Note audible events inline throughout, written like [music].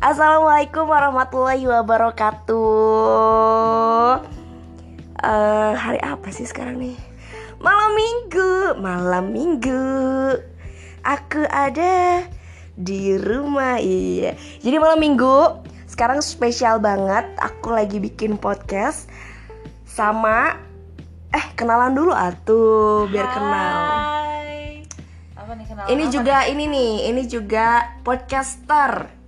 Assalamualaikum warahmatullahi wabarakatuh. Eh, hari apa sih sekarang nih? Malam minggu, malam minggu. Aku ada di rumah, iya. Jadi malam minggu, sekarang spesial banget. Aku lagi bikin podcast sama eh kenalan dulu atuh biar kenal. Hai. Apa nih kenal? Ini juga ini nih, ini juga podcaster.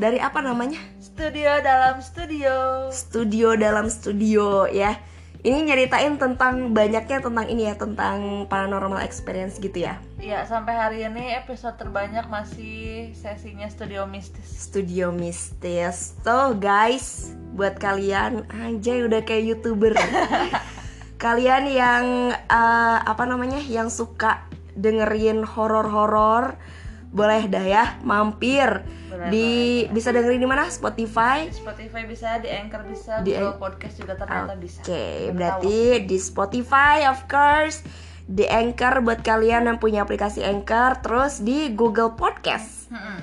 Dari apa namanya? studio dalam studio. Studio dalam studio ya. Ini nyeritain tentang banyaknya tentang ini ya, tentang paranormal experience gitu ya. Ya, sampai hari ini episode terbanyak masih sesinya studio mistis. Studio mistis. Tuh guys, buat kalian anjay udah kayak YouTuber. [laughs] kalian yang eh, apa namanya? yang suka dengerin horor-horor boleh dah ya mampir Boleh, di bisa dengerin di mana Spotify Spotify bisa, di Anchor bisa, Di Google Podcast juga ternyata bisa. Oke, berarti di Spotify of course, di Anchor buat kalian yang punya aplikasi Anchor, terus di Google Podcast. tahu. Mm-mm.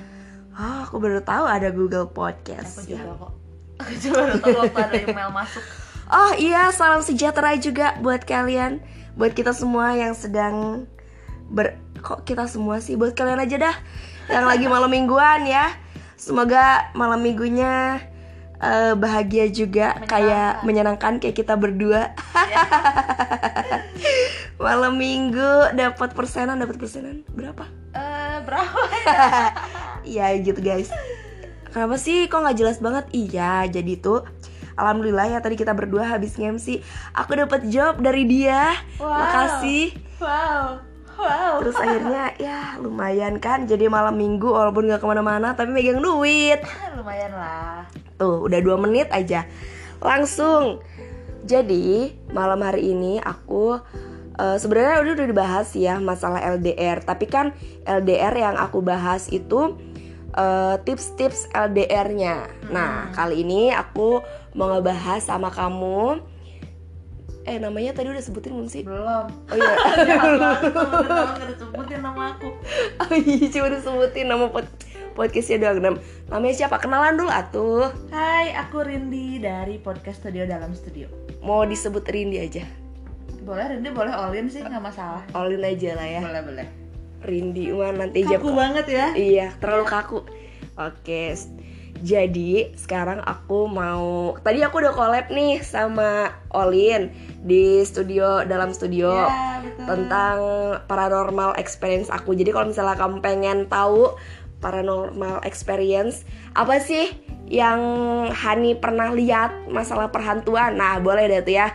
Oh, aku baru tahu ada Google Aku Podcast. juga ya. kok. Aku juga baru tahu waktu ada email masuk. Oh iya, salam sejahtera juga buat kalian, buat kita semua yang sedang ber kok kita semua sih buat kalian aja dah yang lagi malam mingguan ya. Semoga malam minggunya eh, bahagia juga kayak menyenangkan kayak kita berdua. [laughs] malam minggu dapat persenan, dapat persenan berapa? Eh, berapa? [laughs] Iya gitu guys. Kenapa sih kok nggak jelas banget? Iya, jadi tuh Alhamdulillah ya tadi kita berdua habis nge-MC Aku dapat job dari dia Wow. Makasih Wow. Wow. Terus akhirnya ya lumayan kan. Jadi malam minggu walaupun nggak ke mana-mana Tapi megang duit. Lumayan lah. Tuh udah dua menit aja. Langsung. Jadi malam hari ini aku eh, sebenarnya udah udah dibahas ya masalah LDR Tapi kan LDR yang aku bahas itu eh, tips-tips LDR-nya Nah kali ini aku mau ngebahas sama kamu Eh namanya tadi udah sebutin belum sih? Belum. Oh iya Jangan nggak disebutin nama aku. Oh iya cuma disebutin nama pod podcastnya doang Nam- Namanya siapa? Kenalan dulu atuh Hai, aku Rindi dari podcast Studio Dalam Studio. Mau disebut Rindi aja Boleh Rindi, boleh Olin sih, nggak masalah. Olin aja lah ya Boleh, boleh. Rindi mah nanti Kaku banget ya. Iya, terlalu kaku. Oke. s- Jadi sekarang aku mau tadi aku udah collab nih sama Olin di studio dalam studio Ya, betul. tentang paranormal experience aku. Jadi kalau misalnya kamu pengen tahu paranormal experience apa sih yang Hani pernah lihat masalah perhantuan? Nah, boleh deh tuh ya.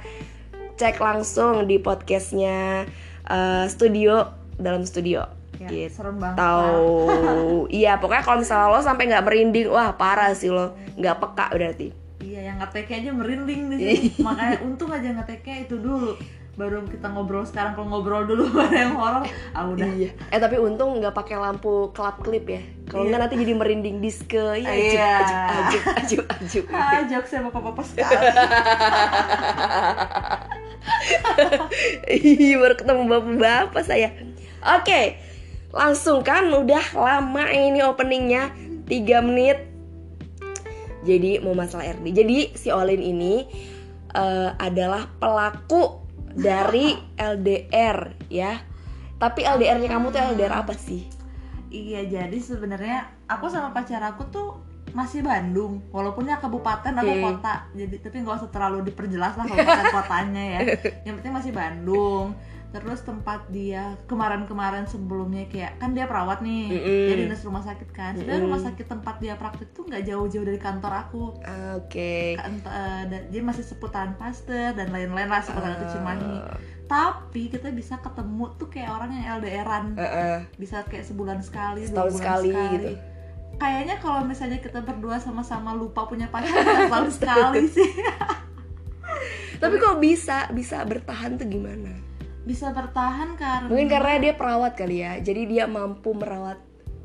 Cek langsung di podcastnya eh, studio dalam studio. Ya, gitu serem banget. tahu [laughs] iya pokoknya kalau misalnya lo sampai nggak merinding wah parah sih lo nggak peka berarti Iya, yang ngeteknya aja merinding di sini. [laughs] Makanya untung aja ngeteknya itu dulu. Baru kita ngobrol sekarang kalau ngobrol dulu [laughs] ada yang horor, ah udah. iya eh tapi untung nggak pakai lampu kelap klip ya kalau nggak nanti jadi merinding diske ya ajuk Iya. ajuk ajuk ajuk ajuk Ah, jokesnya bapak-bapak sekali. Ih, baru ketemu bapak-bapak saya Oke Langsung kan udah lama ini openingnya 3 menit Jadi mau masalah RD Jadi si Olin ini eh, adalah pelaku dari [laughs] LDR ya Tapi LDR-nya kamu tuh LDR apa sih? Iya, jadi sebenarnya aku sama pacar aku tuh masih Bandung, walaupunnya kabupaten atau kota. Jadi tapi nggak usah terlalu diperjelas lah kabupaten [laughs] kotanya ya. Yang penting masih Bandung. Terus tempat dia kemarin-kemarin sebelumnya kayak kan dia perawat nih, Mm-mm. jadi dinas rumah sakit kan. Sebenarnya rumah sakit tempat dia praktik tuh nggak jauh-jauh dari kantor aku. Oke Kan, eh, dan- dia masih seputaran Pasteur dan lain-lain lah seputaran itu Cimahi. Ah. Tapi kita bisa ketemu tuh kayak orang yang LDRan Heeh. bisa kayak sebulan sekali, dua Setahun bulan sekali gitu. Kayaknya kalau misalnya kita berdua sama-sama lupa punya pacar, setahun sekali [laughs] sih. Tapi kok bisa bisa bertahan tuh gimana? Bisa bertahan karena Mungkin karena dia perawat kali ya Jadi dia mampu merawat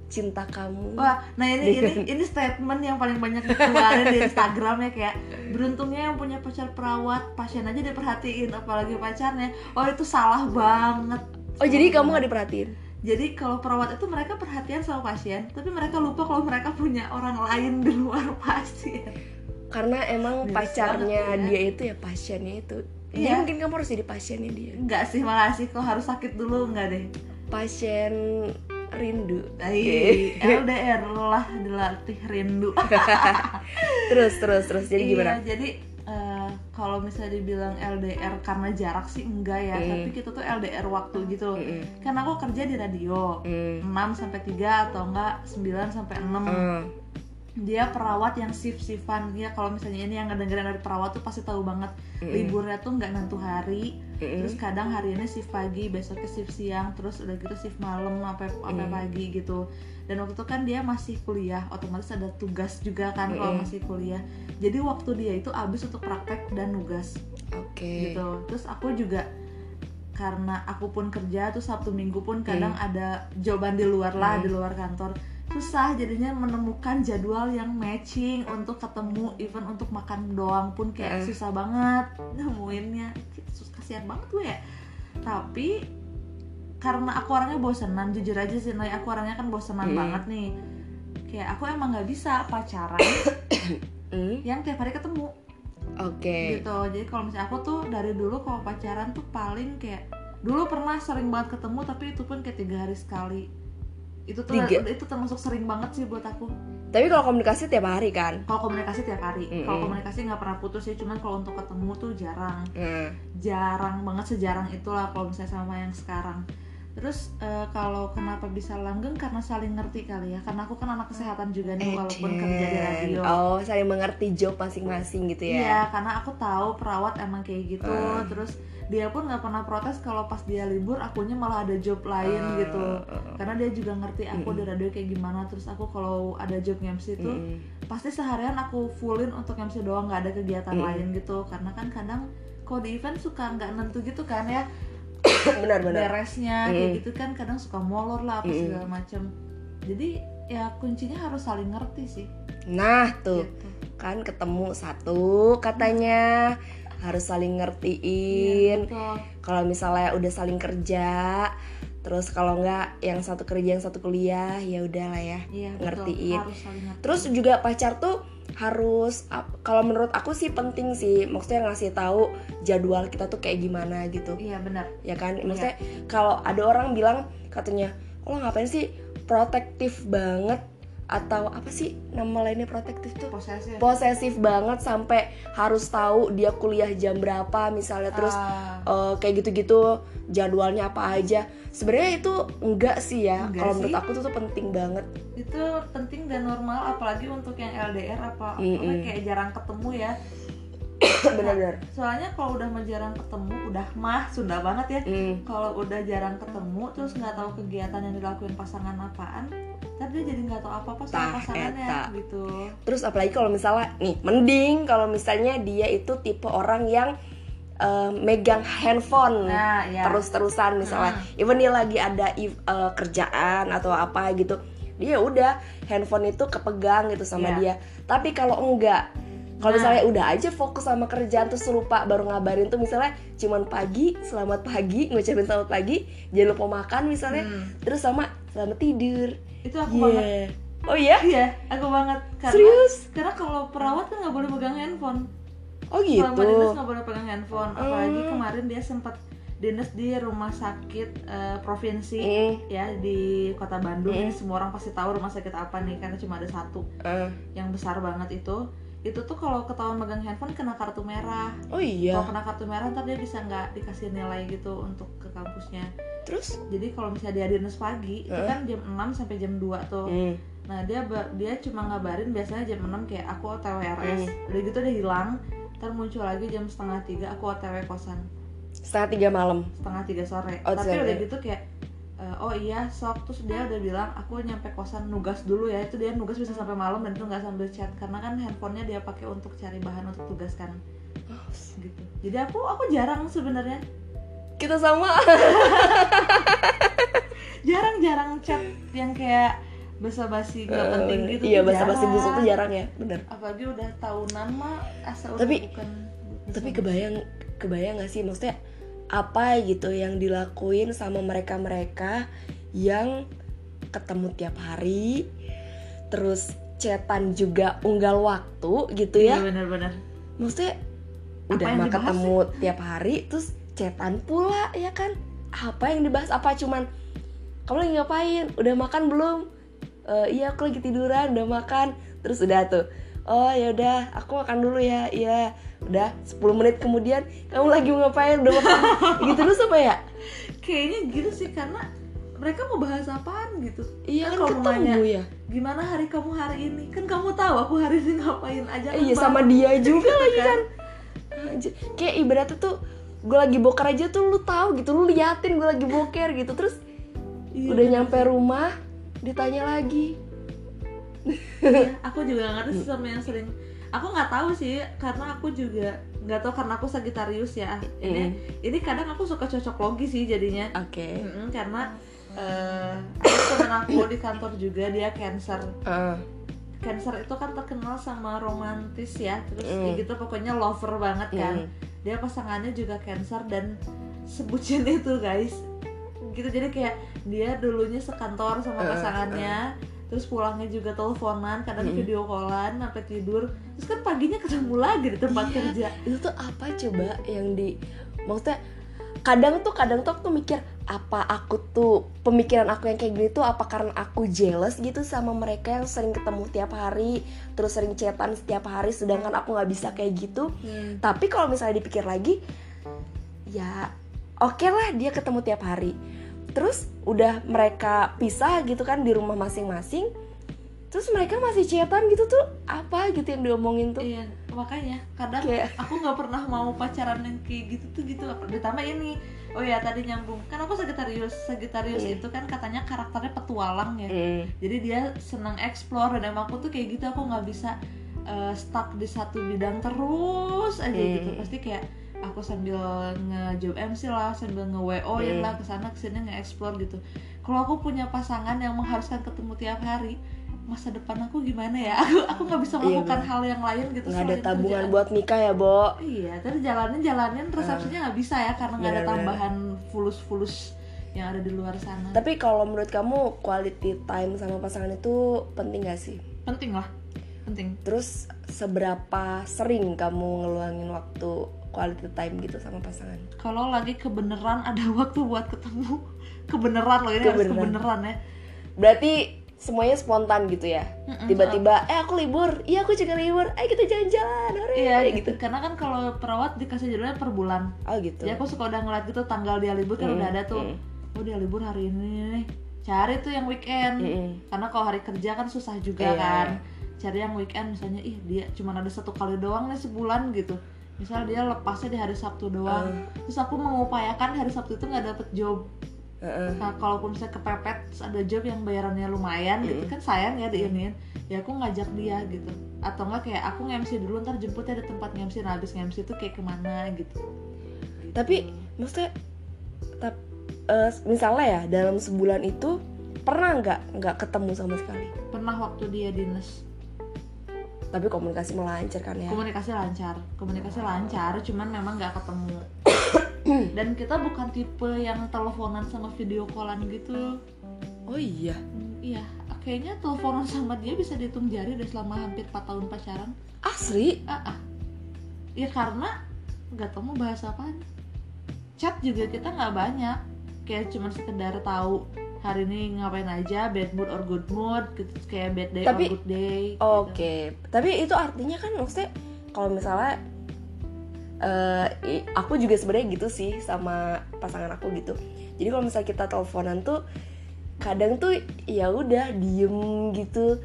cinta kamu Wah, nah ini ini [laughs] ini statement yang paling banyak dikeluarin di Instagram ya kayak beruntungnya yang punya pacar perawat, pasien aja diperhatiin apalagi pacarnya. Oh, itu salah banget. Oh jadi kamu gak diperhatiin? jadi kalau perawat itu mereka perhatian sama pasien tapi mereka lupa kalau mereka punya orang lain di luar pasien karena emang Biasa pacarnya banget ya. dia itu ya pasiennya itu jadi Iya. mungkin kamu harus jadi pasiennya dia enggak sih makasih kalau harus sakit dulu enggak deh pasien rindu Ih, LDR lah dilatih rindu [laughs] terus terus terus jadi Iya, gimana jadi eh, kalau misalnya dibilang LDR karena jarak sih enggak ya Mm. tapi kita tuh LDR waktu gitu Mm-mm. kan aku kerja di radio Hmm. 6 sampai 3 atau enggak 9 sampai 6 Hmm. Dia perawat yang shift-shiftan. Dia kalau misalnya ini yang ngedengerin dari perawat tuh pasti tahu banget. Mm-mm. liburnya tuh nggak nentu hari. Mm-mm. terus kadang hari ini shift pagi besoknya shift siang. Terus udah gitu shift malam sampai sampai Mm. pagi gitu. Dan waktu itu kan dia masih kuliah otomatis ada tugas juga kan kalau Mm-mm. masih kuliah. Jadi waktu dia itu habis untuk praktek dan nugas. Oke. Gitu. Terus aku juga karena aku pun kerja tuh sabtu minggu pun kadang ada jawaban di luar lah Hmm. di luar kantor susah jadinya menemukan jadwal yang matching untuk ketemu even untuk makan doang pun kayak Hmm. susah banget nemuinnya. Kasihan banget gue ya. Tapi karena aku orangnya bosenan jujur aja sih Nay, aku orangnya kan bosenan Hmm. banget nih. Kayak aku emang nggak bisa pacaran Hmm, yang tiap hari ketemu. Oke. Gitu. Jadi kalau misalnya aku tuh dari dulu kalau pacaran tuh paling kayak dulu pernah sering banget ketemu tapi itu pun kayak tiga hari sekali itu tuh Tiga? itu termasuk sering banget sih buat aku tapi kalau komunikasi tiap hari kan kalau komunikasi tiap hari Mm-mm. kalau komunikasi nggak pernah putus sih cuman kalau untuk ketemu tuh jarang Hmm. jarang banget sejarang itulah kalau misalnya sama yang sekarang terus eh, kalau kenapa bisa langgeng karena saling ngerti kali ya karena aku kan anak kesehatan juga nih walaupun kerja di radio oh saling mengerti job masing-masing gitu ya Iya, karena aku tahu perawat emang kayak gitu. Ah. Terus dia pun nggak pernah protes kalau pas dia libur akunya malah ada job lain Ah, gitu. ah, ah. Karena dia juga ngerti aku Mm-mm. di radio kayak gimana. Terus aku kalau ada job MC itu Mm-mm. pasti seharian aku fullin untuk MC doang nggak ada kegiatan Mm-mm. lain gitu. Karena kan kadang kalau di event suka nggak nentu gitu kan ya [coughs] benar benar beresnya kayak Mm-mm. gitu kan kadang suka molor lah apa segala macem. Jadi ya kuncinya harus saling ngerti sih. nah tuh Gitu. kan ketemu satu katanya harus saling Iya, ngertiin betul. kalau misalnya udah saling kerja terus kalau nggak yang satu kerja yang satu kuliah ya udahlah ya betul. ngertiin. Ngerti. terus juga pacar tuh harus kalau menurut aku sih penting sih maksudnya ngasih tahu jadwal kita tuh kayak gimana gitu Iya benar. ya kan Iya. maksudnya kalau ada orang bilang katanya lo ngapain sih protektif banget atau apa sih nama lainnya protektif tuh? Posesif. posesif banget sampai harus tahu dia kuliah jam berapa misalnya. Terus Ah, eh, kayak gitu-gitu jadwalnya apa aja. Sebenarnya itu enggak sih ya. Kalau menurut aku tuh, tuh penting banget. Itu penting dan normal apalagi untuk yang LDR apa, apa Mm-mm. kayak jarang ketemu ya. Benar-benar Soalnya kalau udah jarang ketemu, udah mah Sunda banget ya. Hmm, Kalau udah jarang ketemu terus nggak tahu kegiatan yang dilakuin pasangan apaan, tapi dia jadi nggak tahu apa-apa sama pasangannya eta. gitu. terus apalagi kalau misalnya nih mending kalau misalnya dia itu tipe orang yang eh, megang handphone Nah, ya. terus-terusan misalnya even dia lagi ada eh, kerjaan atau apa gitu dia udah handphone itu kepegang gitu sama Iya. dia tapi kalau enggak kalau Nah. misalnya udah aja fokus sama kerjaan terus lupa baru ngabarin tuh misalnya cuman pagi selamat pagi ngucapin selamat pagi jangan lupa makan misalnya Hmm. terus sama selamat tidur Itu aku banget. yeah. oh iya Iya, aku banget. Karena, serius Karena kalau perawat kan nggak boleh pegang handphone. oh gitu Selama dinas nggak boleh pegang handphone. Apalagi Hmm. kemarin dia sempat dinas di rumah sakit eh, provinsi. Mm, ya di kota Bandung ini semua orang pasti tahu rumah sakit apa nih karena cuma ada satu eh. yang besar banget itu itu tuh kalau ketahuan megang handphone kena kartu merah. Oh iya. Kalau kena kartu merah ntar dia bisa nggak dikasih nilai gitu untuk ke kampusnya. Terus? Jadi kalau misalnya dia dinas pagi itu Heeh. kan jam 6 sampai jam 2 tuh. Hmm, nah dia dia cuma ngabarin biasanya jam 6 kayak aku OTW RS Hmm. udah gitu dia hilang ntar muncul lagi jam setengah tiga aku OTW kosan. Setengah tiga malam. Setengah tiga sore. Oh, tapi udah gitu kayak eh, oh iya sok. Terus dia udah bilang aku nyampe kosan nugas dulu ya. Itu dia nugas bisa sampai malam dan itu nggak sambil chat. Karena kan handphonenya dia pakai untuk cari bahan untuk tugas kan. Oh, gitu. Jadi aku aku jarang sebenarnya. Kita sama. Jarang-jarang chat yang kayak basa-basi nggak penting gitu iya tuh bahasa basi jarang. busuk tuh jarang ya bener. Apalagi udah tahunan mah asal Tapi- bukan tapi kebayang kebayang gak sih? Maksudnya apa gitu yang dilakuin sama mereka mereka yang ketemu tiap hari. Terus chatan juga unggal waktu gitu ya. Iya benar-benar. maksudnya Apa udah mah ketemu tiap hari terus chatan pula ya kan? Apa yang dibahas? Apa? Cuman kamu lagi ngapain? Udah makan belum? "Eh, iya aku lagi tiduran udah makan. Terus udah tuh oh ya udah aku makan dulu ya iya udah 10 menit kemudian kamu lagi mau ngapain udah makan [laughs] gitu terus apa ya Kayaknya gitu sih karena mereka mau bahas apaan gitu. iya Kan kan kalau ketemu nanya, ya Gimana hari kamu hari ini? Kan kamu tahu aku hari ini ngapain aja. Kan iya bareng. sama dia juga Gitu lagi kan Anjir. kayak ibaratnya tuh gue lagi boker aja tuh lu tahu gitu lu liatin gue lagi boker gitu terus Iya, udah bener nyampe rumah ditanya lagi Iya, [laughs] aku juga nggak ngerti sih sama yang sering. Aku nggak tahu sih karena aku juga nggak tahu karena aku Sagitarius ya. Ini ini kadang aku suka cocok logi sih jadinya. Oke. Mm-mm, karena eh ada temen aku di kantor juga dia Cancer. Ah, Cancer itu kan terkenal sama romantis ya terus Mm. kayak gitu pokoknya lover banget kan. Mm. dia pasangannya juga Cancer dan sebutin itu guys. Gitu jadi kayak dia dulunya sekantor sama Eh, pasangannya terus pulangnya juga teleponan kadang Mm. video callan sampai tidur terus kan paginya ketemu lagi di tempat Iya. kerja itu tuh apa coba yang di maksudnya kadang tuh kadang tuh aku mikir apa aku tuh pemikiran aku yang kayak gini tuh apa karena aku jealous gitu sama mereka yang sering ketemu tiap hari terus sering chatan setiap hari sedangkan aku nggak bisa kayak gitu tapi kalau misalnya dipikir lagi ya oke lah dia ketemu tiap hari terus udah mereka pisah gitu kan di rumah masing-masing terus mereka masih chatan gitu tuh apa gitu yang diomongin tuh Iya, makanya kadang Kayak- aku nggak pernah mau pacaran yang kayak gitu tuh gitu. Ditambah ini, oh ya tadi nyambung. Kan aku Sagittarius, Sagittarius Hmm. itu kan katanya karakternya petualang ya. Mm. Jadi dia senang explore dan emang aku tuh kayak gitu. Aku nggak bisa uh, stuck di satu bidang terus aja Hmm. gitu. Pasti kayak aku sambil nge-job MC lah, sambil nge-WO ya Hmm. lah ke sana ke sini nge-explore gitu. Kalau aku punya pasangan yang mengharuskan ketemu tiap hari, masa depan aku gimana ya? Aku aku nggak bisa Iya, melakukan bener. hal yang lain gitu. nggak ada tabungan kerjaan. buat nikah ya Bo Iya, tapi jalanin jalanin resepsinya nggak bisa ya karena nggak ada tambahan fulus-fulus yang ada di luar sana. tapi kalau menurut kamu quality time sama pasangan itu penting gak sih penting lah, penting. terus seberapa sering kamu ngeluangin waktu quality time gitu sama pasangan Kalau lagi kebeneran ada [laughs] waktu buat ketemu, kebeneran loh ini harus Kebeneran. kebeneran ya. berarti semuanya spontan gitu ya tiba-tiba eh aku libur iya aku juga libur ayo kita jalan-jalan Iya Kayak gitu. Karena kan kalau perawat dikasih jadwalnya per bulan. oh gitu Ya aku suka udah ngeliat gitu tanggal dia libur kan Mm, udah ada tuh. mm. Oh dia libur hari ini nih. Cari tuh yang weekend. Karena kalau hari kerja kan susah juga Iya, kan. Cari yang weekend misalnya ih dia cuma ada satu kali doang nih sebulan gitu. Misal dia lepasnya di hari Sabtu doang. Mm. Terus aku mengupayakan hari Sabtu itu nggak dapet job. Heeh. Nah, kalaupun misalnya kepepet ada job yang bayarannya lumayan gitu Mm. kan sayang ya diinin. Ya aku ngajak dia gitu. Atau enggak kayak aku nge-MC dulu ntar jemputnya di tempat nge-MC nah habis nge-MC itu kayak ke mana gitu. tapi maksudnya tap, eh, misalnya ya dalam sebulan itu pernah nggak nggak ketemu sama sekali pernah waktu dia dinas tapi komunikasi melancar kan ya? Komunikasi lancar komunikasi lancar cuman memang nggak ketemu. [coughs] Dan kita bukan tipe yang teleponan sama video callan gitu. Oh iya? Hmm, iya. Kayaknya teleponan sama dia bisa dihitung jari udah selama hampir 4 tahun pacaran. Asli ah, ah. ya karena nggak tahu mau bahas apaan. Chat juga kita nggak banyak. Kayak cuma sekedar tahu hari ini ngapain aja bad mood or good mood gitu kayak bad day Tapi- or good day gitu. oke tapi itu artinya kan maksudnya kalau misalnya i- aku juga sebenarnya gitu sih sama pasangan aku gitu jadi kalau misalnya kita teleponan tuh kadang tuh ya udah diem gitu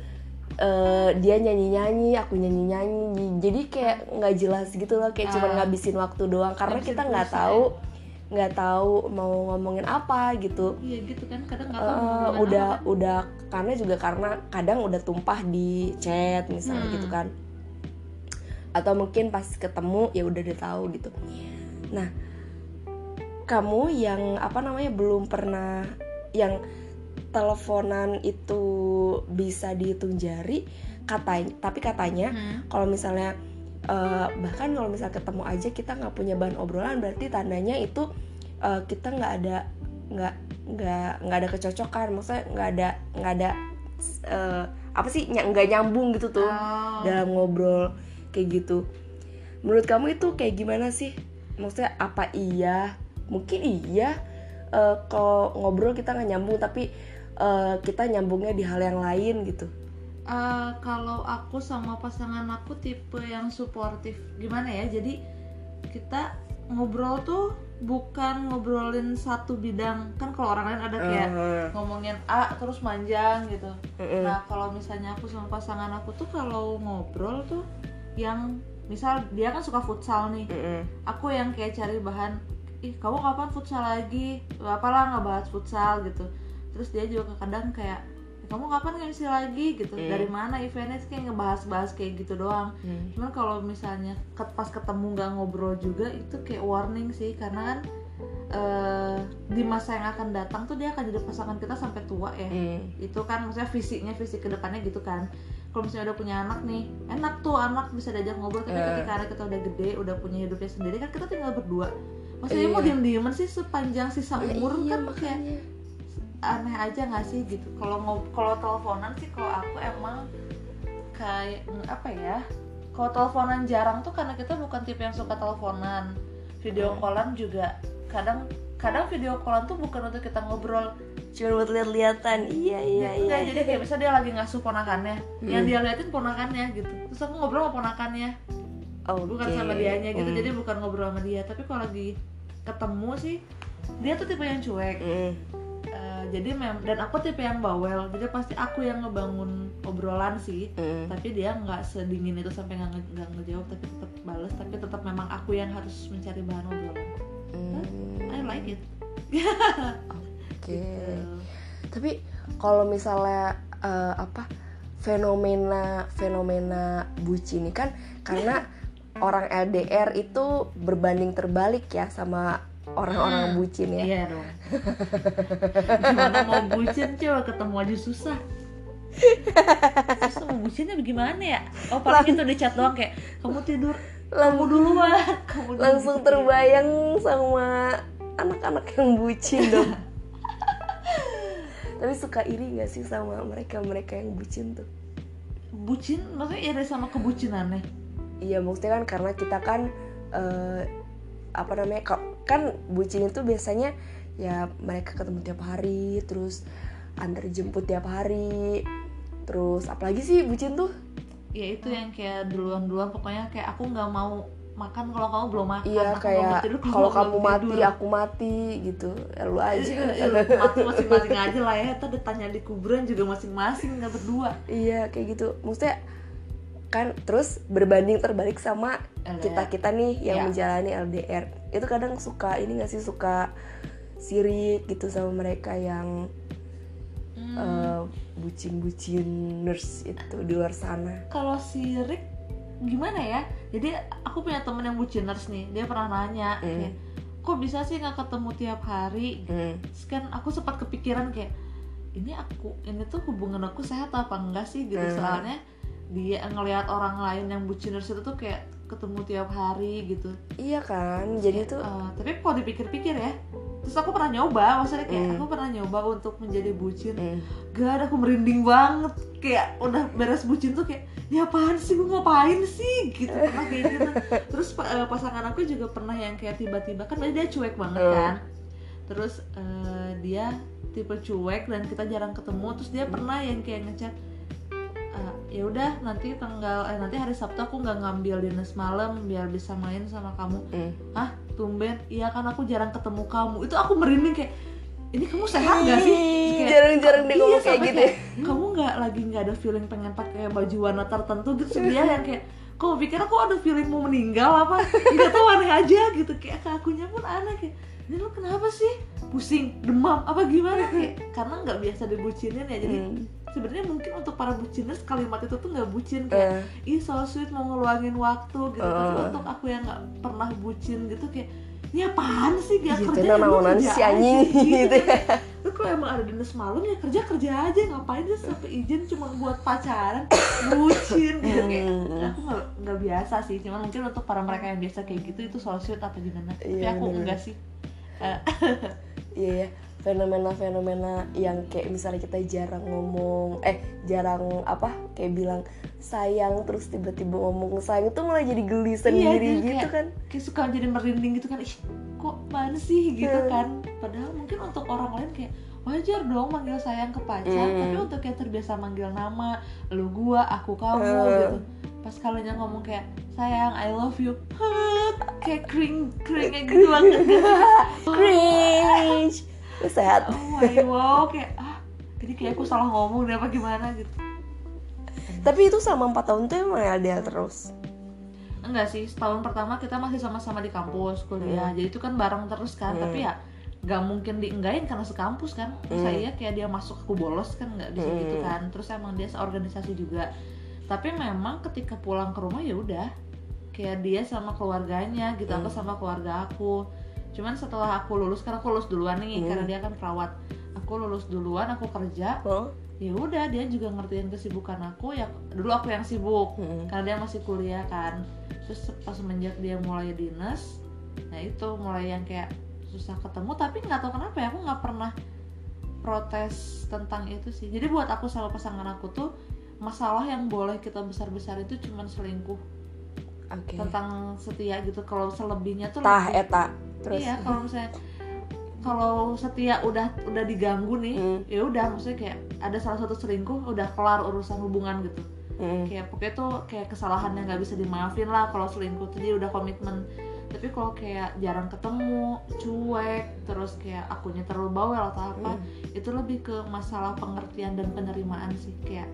Eh, dia nyanyi nyanyi aku nyanyi nyanyi jadi kayak nggak jelas gitu loh kayak cuma Ah. ngabisin waktu doang karena kita nggak tahu nggak tahu mau ngomongin apa gitu iya gitu kan kadang nggak tahu Eh, mau ngomongin udah apa. udah karena juga karena kadang udah tumpah di chat misalnya Hmm. gitu kan atau mungkin pas ketemu ya udah udah tahu gitu nah kamu yang apa namanya belum pernah yang teleponan itu bisa dihitung jari katanya tapi katanya Hmm. kalau misalnya eh, bahkan kalau misalnya ketemu aja kita nggak punya bahan obrolan berarti tandanya itu eh, kita nggak ada nggak nggak nggak ada kecocokan. Maksudnya nggak ada nggak ada eh, apa sih nggak nyambung gitu tuh Oh. dalam ngobrol kayak gitu. Menurut kamu itu kayak gimana sih? Maksudnya apa iya? Mungkin iya eh, kalau ngobrol kita nggak nyambung tapi eh, kita nyambungnya di hal yang lain gitu Eh, kalau aku sama pasangan aku tipe yang suportif. Gimana ya? Jadi kita ngobrol tuh bukan ngobrolin satu bidang. Kan kalau orang lain ada kayak Eh, ngomongin A terus manjang gitu. Mm-mm. nah kalau misalnya aku sama pasangan aku tuh kalau ngobrol tuh yang misal dia kan suka futsal nih. Mm-mm. aku yang kayak cari bahan ih kamu kapan futsal lagi? Apalah nggak bahas futsal gitu. Terus dia juga kadang kayak kamu kapan MC lagi gitu Hmm. dari mana eventnya Terus kayak ngebahas-bahas kayak gitu doang Hmm. cuman kalau misalnya pas ketemu nggak ngobrol juga itu kayak warning sih karena kan eh, di masa yang akan datang tuh dia akan jadi pasangan kita sampai tua ya Hmm. itu kan maksudnya fisiknya fisik ke depannya gitu kan kalau misalnya udah punya anak nih enak tuh anak bisa diajak ngobrol tapi Eh. ketika anak kita udah gede udah punya hidupnya sendiri kan kita tinggal berdua maksudnya mau Iya. diem dieman sih sepanjang sisa umur iya, kan kayak makanya. Aneh aja nggak sih gitu? Kalau ngob kalau teleponan sih kalau aku emang kayak apa ya? Kalau teleponan jarang tuh karena kita bukan tipe yang suka teleponan. Video Hmm. callan juga kadang kadang video callan tuh bukan untuk kita ngobrol cuma buat lihat-lihatan iya iya iya. Enggak, jadi kayak misalnya dia lagi ngasuh ponakannya. Yang Hmm. dia liatin ponakannya gitu. Terus aku ngobrol sama ponakannya. Bukan Oke. sama dianya gitu. Hmm. jadi bukan ngobrol sama dia. Tapi kalau lagi ketemu sih dia tuh tipe yang cuek. Mm. Eh, jadi mem dan aku tipe yang bawel jadi pasti aku yang ngebangun obrolan sih Mm. tapi dia nggak sedingin itu sampai nggak nge- nggak ngejawab tapi tetap balas tapi tetap memang aku yang harus mencari bahan obrolan Mm. I like it [laughs] Oke. Gitu. Tapi kalau misalnya eh, apa fenomena fenomena bucin ini kan karena [laughs] orang LDR itu berbanding terbalik ya sama orang-orang Hmm. bucin ya. iya dong [laughs] gimana mau bucin coba ketemu aja susah susah mau bucinnya bagaimana ya oh paling itu di chat doang kayak kamu tidur kamu duluan [laughs] kamu duluan. Langsung terbayang sama anak-anak yang bucin dong. [laughs] Tapi suka iri gak sih sama mereka-mereka yang bucin tuh? bucin maksudnya iri sama kebucinannya Iya maksudnya kan karena kita kan eh, apa namanya ka- kan bucin itu biasanya ya mereka ketemu tiap hari terus antar jemput tiap hari terus apalagi sih bucin tuh? Ya itu yang kayak duluan-duluan pokoknya kayak aku nggak mau makan kalau kamu belum makan iya aku kayak tidur kalau kamu mati tidur. aku mati gitu. Ya, lu aja. Ya, mati masing-masing aja lah ya Ntar ditanya di kuburan juga masing-masing nggak berdua. Iya kayak gitu. Maksudnya kan terus berbanding terbalik sama LDR. kita kita nih yang Iya. menjalani LDR itu kadang suka ini gak sih suka sirik gitu sama mereka yang Hmm, eh, bucin-buciners itu di luar sana. kalau sirik gimana ya jadi aku punya temen yang buciners nih dia pernah nanya Hmm. kayak kok bisa sih nggak ketemu tiap hari. Terus kan aku sempat kepikiran kayak ini aku ini tuh hubungan aku sehat apa enggak sih gitu Hmm. soalnya dia ngelihat orang lain yang buciners itu tuh kayak ketemu tiap hari gitu. Iya kan, jadi tuh eh, tapi kalau dipikir-pikir ya terus aku pernah nyoba maksudnya kayak Hmm. aku pernah nyoba untuk menjadi bucin. Hmm, gak ada aku merinding banget. Kayak udah beres bucin tuh kayak ini apaan sih gue ngapain sih? Gitu pernah kayak gitu. Terus eh, pasangan aku juga pernah yang kayak tiba-tiba kan dia cuek banget Hmm. kan. Terus eh, dia tipe cuek dan kita jarang ketemu. Terus dia pernah yang kayak ngechat "Eh, ya udah nanti tanggal eh nanti hari Sabtu aku nggak ngambil dinas malam biar bisa main sama kamu hmm. Hah, tumben? Iya kan aku jarang ketemu kamu. Itu aku merinding kayak ini kamu sehat gak sih? Kayak, Jarang-jarang deh iya, ngomong kayak gitu. ya. Kamu nggak lagi nggak ada feeling pengen pakai baju warna tertentu gitu Terus dia yang kayak kamu pikir aku ada feeling mau meninggal apa? Nggak tahu aneh aja gitu kayak ke akunya pun aneh kayak ini lu kenapa sih? Pusing, demam, apa gimana? Kayak, karena nggak biasa dibucinin ya jadi Hmm. Sebenarnya mungkin untuk para buciners kalimat itu tuh nggak bucin kayak Eh, ih so sweet mau ngeluangin waktu gitu. Tapi Uh. untuk aku yang nggak pernah bucin gitu kayak ini apaan sih? Gak Gitu, kerja ya naonan kerja si anjing [laughs] gitu. ya. lu kalau emang ada dinas malam ya? Kerja kerja aja. Ngapain sih sampai izin cuma buat pacaran? Bucin gitu. Kayak Hmm. aku nggak nggak biasa sih. Cuman mungkin untuk para mereka yang biasa kayak gitu itu so sweet apa gimana? Tapi Iya, aku bener-bener. enggak sih. Eh, Iya ya. Fenomena-fenomena yang kayak misalnya kita jarang ngomong eh jarang apa kayak bilang sayang terus tiba-tiba ngomong sayang itu malah jadi geli sendiri jadi gitu kayak- kan. kayak suka jadi merinding gitu kan ih kok mana sih? gitu Hmm. kan. Padahal mungkin untuk orang lain kayak wajar dong manggil sayang ke pacar Hmm. tapi untuk yang terbiasa manggil nama lu gua aku kamu Hmm. gitu. Pas kalinya ngomong kayak sayang I love you. [laughs] Kayak kering kayak gitu banget. [laughs] Cringe sehat oh my wow kayak ah jadi kayak aku salah ngomong deh apa gimana gitu tapi itu selama 4 tahun tuh emang LDR terus enggak sih setahun pertama kita masih sama-sama di kampus kuliah Hmm. jadi itu kan bareng terus kan Hmm. tapi ya nggak mungkin dienggain karena sekampus kan Terus Hmm. saya kayak dia masuk aku bolos kan nggak bisa gitu Hmm. kan terus emang dia seorganisasi juga tapi memang ketika pulang ke rumah ya udah kayak dia sama keluarganya gitu aku Hmm. sama keluarga aku cuman setelah aku lulus karena aku lulus duluan nih Hmm. karena dia kan perawat. Aku lulus duluan aku kerja. Oh. Ya udah dia juga ngertiin kesibukan aku. Ya dulu aku yang sibuk Hmm. karena dia masih kuliah kan. Terus pas semenjak dia mulai dinas nah itu mulai yang kayak susah ketemu tapi nggak tahu kenapa ya aku nggak pernah protes tentang itu sih. Jadi buat aku sama pasangan aku tuh masalah yang boleh kita besar besar itu cuman selingkuh. Oke. Tentang setia gitu kalau selebihnya tuh tah lebih- eta terus iya kalau misalnya kalau setia udah udah diganggu nih Hmm. ya udah maksudnya kayak ada salah satu selingkuh udah kelar urusan hubungan gitu Hmm. kayak pokoknya tuh kayak kesalahan yang nggak bisa dimaafin lah kalau selingkuh tuh dia udah komitmen tapi kalau kayak jarang ketemu cuek terus kayak akunya terlalu bawel atau apa Hmm. itu lebih ke masalah pengertian dan penerimaan sih kayak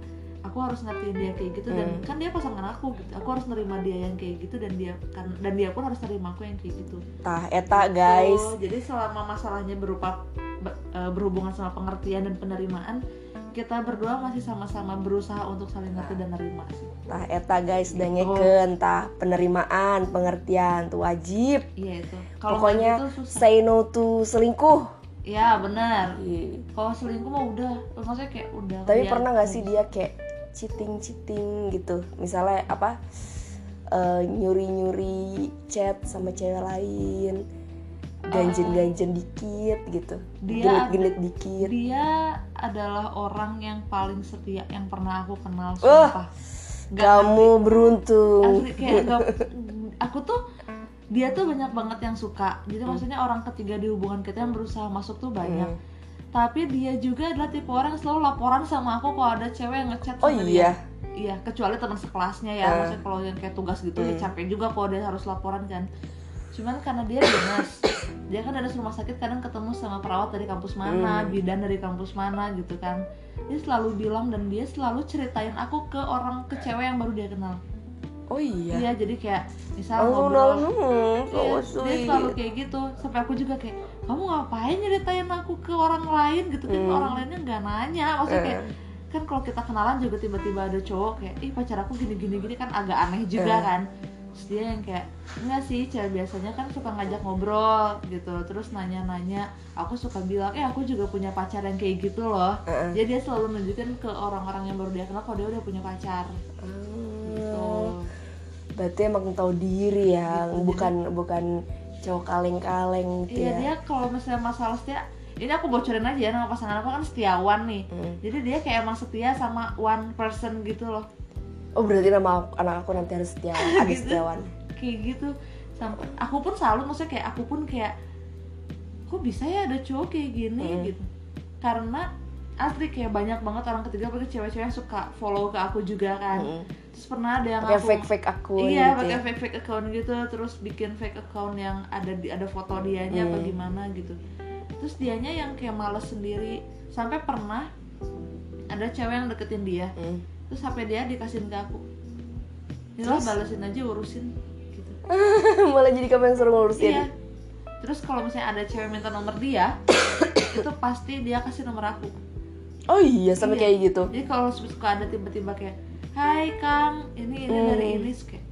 aku harus ngertiin dia kayak gitu dan Hmm. kan dia pasangan aku gitu. Aku harus nerima dia yang kayak gitu dan dia kan dan dia pun harus terima aku yang kayak gitu. Tah eta guys. Oh, jadi selama masalahnya berupa be- eh, berhubungan sama pengertian dan penerimaan kita berdua masih sama-sama berusaha untuk saling ngerti dan nerima sih. Tah eta guys. Gitu. udah ngeken tah. Penerimaan pengertian tuh wajib. Iya itu. Kalau pokoknya susah. say no to selingkuh. Ya benar. Ih. kalau selingkuh mah udah. Maksudnya kayak udah tapi pernah nggak sih dia kayak cheating cheating gitu. Misalnya apa nyuri nyuri chat sama cewek lain ganjen ganjen dikit gitu Dia genit genit dikit. dia adalah orang yang paling setia yang pernah aku kenal sumpah. Nggak kamu beruntung. Asli kayak [laughs] nggak- aku tuh dia tuh banyak banget yang suka. Jadi Hmm. maksudnya orang ketiga di hubungan kita yang berusaha masuk tuh banyak. Hmm. Tapi dia juga adalah tipe orang yang selalu laporan sama aku kalau ada cewek yang ngechat oh sama dia iya iya kecuali teman sekelasnya ya Hmm. maksudnya kalau yang kayak tugas gitu ya Hmm. capek juga kalau dia harus laporan kan cuman karena dia dinas [coughs] dia kan ada rumah sakit kadang ketemu sama perawat dari kampus mana Hmm. bidan dari kampus mana gitu kan dia selalu bilang dan dia selalu ceritain aku ke orang ke cewek yang baru dia kenal oh iya iya jadi kayak misal oh ngobrol no Iya, so dia selalu sweet kayak gitu sampai aku juga kayak kamu ngapain nyeritain aku ke orang lain gitu kan Hmm. orang lainnya nggak nanya maksudnya kayak Eh. kan kalau kita kenalan juga tiba-tiba ada cowok kayak ih pacar aku gini gini gini kan agak aneh juga Eh. kan terus dia yang kayak enggak sih cewek biasanya kan suka ngajak ngobrol gitu terus nanya-nanya aku suka bilang eh aku juga punya pacar yang kayak gitu loh Eh. jadi dia selalu nunjukin ke orang-orang yang baru dia kenal kalau dia udah punya pacar Hmm. Berarti emang tahu diri ya Gitu, bukan bukan cowok kaleng-kaleng gitu iya ya. dia kalau misalnya masalah setia ini aku bocorin aja ya nama pasangan aku kan setiawan nih. Hmm. jadi dia kayak emang setia sama one person gitu loh. Oh berarti nama aku- anak aku nanti harus setiawan [laughs] ada Gitu. setiawan. Kayak gitu. Sampai aku pun selalu maksudnya kayak aku pun kayak kok bisa ya ada cowok kayak gini? Hmm. gitu. Karena asli kayak banyak banget orang ketiga apalagi cewek-cewek yang suka follow ke aku juga kan Mm. terus pernah ada yang pakai aku fake fake akun iya gitu pakai ya. fake fake account gitu terus bikin fake account yang ada di ada foto dianya apa Hmm. gimana gitu terus dianya yang kayak males sendiri sampai pernah ada cewek yang deketin dia Hmm. terus HP dia dikasihin ke aku Terus? balesin aja urusin gitu [laughs] malah jadi kamu yang suruh ngurusin iya terus kalau misalnya ada cewek minta nomor dia [coughs] itu pasti dia kasih nomor aku oh iya sampai Iya. kayak gitu jadi kalau suka ada tiba-tiba kayak Hai Kang ini ini Hmm. dari ini kayak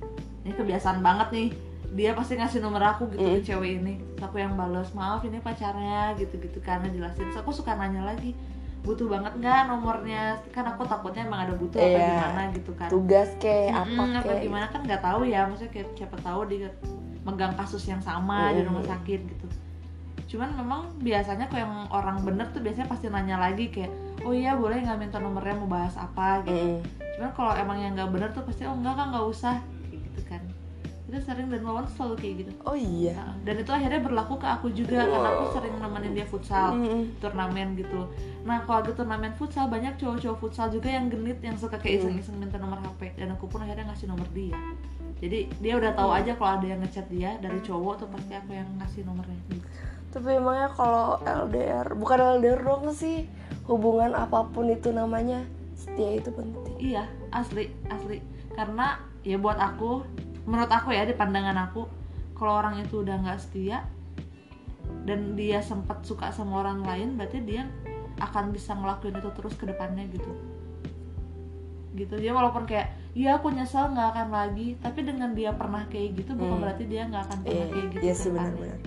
ini kebiasaan banget nih dia pasti ngasih nomor aku gitu Hmm. ke cewek ini Terus aku yang balas maaf ini pacarnya gitu-gitu karena jelasin Terus aku suka nanya lagi butuh banget nggak nomornya kan aku takutnya emang ada butuh apa Iya. gimana gitu kan tugas kayak apa Mm-mm, apa kayak gimana kan nggak tahu ya maksudnya kayak siapa tahu dia megang kasus yang sama di Mm. rumah sakit gitu cuman memang biasanya kok yang orang bener tuh biasanya pasti nanya lagi kayak oh iya boleh nggak minta nomornya mau bahas apa gitu. Mm-mm. cuman kalau emang yang nggak bener tuh pasti oh enggak kan nggak usah. Kayak gitu kan. Itu sering dan Wawan tuh selalu kayak gitu. Oh iya. Nah, dan itu akhirnya berlaku ke aku juga karena aku sering nemenin dia futsal Mm-mm. turnamen gitu. Nah kalau lagi turnamen futsal banyak cowok-cowok futsal juga yang genit yang suka kayak iseng-iseng minta nomor HP dan aku pun akhirnya ngasih nomor dia. Jadi dia udah tahu aja kalau ada yang ngechat dia dari cowok tuh pasti aku yang ngasih nomornya. Gitu. tapi emangnya kalau LDR bukan LDR doang sih hubungan apa pun itu namanya setia itu penting. Iya asli asli. Karena ya buat aku menurut aku ya di pandangan aku kalau orang itu udah nggak setia dan dia sempat suka sama orang lain berarti dia akan bisa ngelakuin itu terus ke depannya gitu. Gitu. Dia walaupun kayak iya aku nyesel nggak akan lagi tapi dengan dia pernah kayak gitu bukan Hmm. berarti dia nggak akan pernah Iya, kayak gitu iya sih, benar-benar.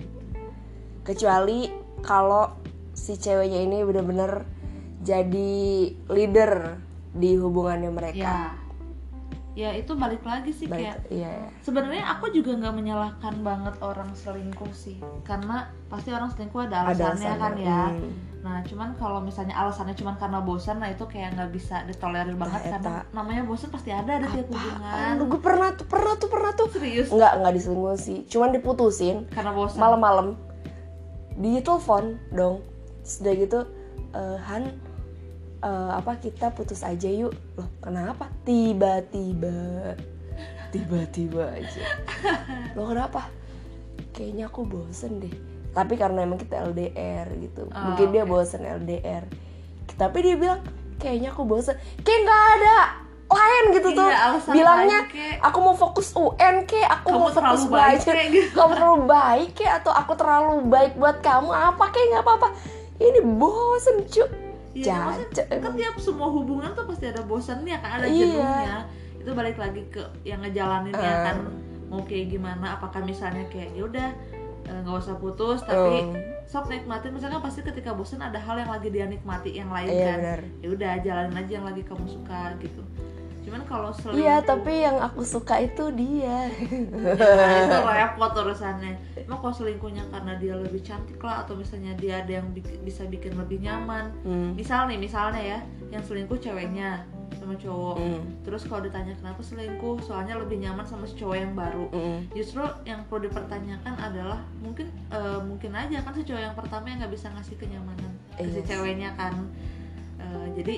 kecuali kalau si ceweknya ini bener-bener jadi leader di hubungannya mereka. Ya. Ya itu balik lagi sih Balik- kayak iya. iya. sebenarnya aku juga nggak menyalahkan banget orang selingkuh sih karena pasti orang selingkuh ada ada alasannya kan alasannya. ya. Hmm. nah cuman kalau misalnya alasannya cuman karena bosan nah itu kayak nggak bisa ditolerir banget eta. karena namanya bosan pasti ada ada tiap hubungan. Aduh, gue pernah tuh pernah tuh pernah tuh. Serius? Nggak nggak diselingkuh sih. Cuman diputusin karena bosan? malam-malam. Di telepon dong. Terus udah gitu "Eh, Han eh, apa kita putus aja yuk. Loh kenapa? Tiba-tiba. Tiba-tiba aja. [laughs] Loh kenapa? Kayaknya aku bosen deh. Tapi karena emang kita LDR gitu. Oh, mungkin dia oke. bosen LDR tapi dia bilang kayaknya aku bosen. Kayak nggak ada lain gitu Iya, tuh bilangnya lain, kayak- aku mau fokus UN ke aku Kamu mau fokus belajar. gitu. kamu terlalu baik ke atau aku terlalu baik buat kamu apa kayak nggak apa-apa. Ini bosen cu Iya, kan tiap semua hubungan tuh pasti ada bosannya kan ada Iya. jenuhnya itu balik lagi ke yang ngejalaninnya Eh. kan mau kayak gimana apakah misalnya kayak ya udah eh, nggak usah putus tapi Hmm. sok nikmatin misalnya pasti ketika bosan ada hal yang lagi dia nikmati yang lain Iya, kan ya udah jalanin aja yang lagi kamu suka gitu cuman kalau selingkuh iya tapi yang aku suka itu dia nah, itu repot urusannya emang kalau selingkuhnya karena dia lebih cantik lah atau misalnya dia ada yang bik- bisa bikin lebih nyaman Hmm. misal nih misalnya ya yang selingkuh ceweknya sama cowok Hmm. terus kalau ditanya kenapa selingkuh soalnya lebih nyaman sama si cowok yang baru Hmm. justru yang perlu dipertanyakan adalah mungkin eh, mungkin aja kan si cowok yang pertama yang nggak bisa ngasih kenyamanan ke si Iya. ceweknya kan Eh, jadi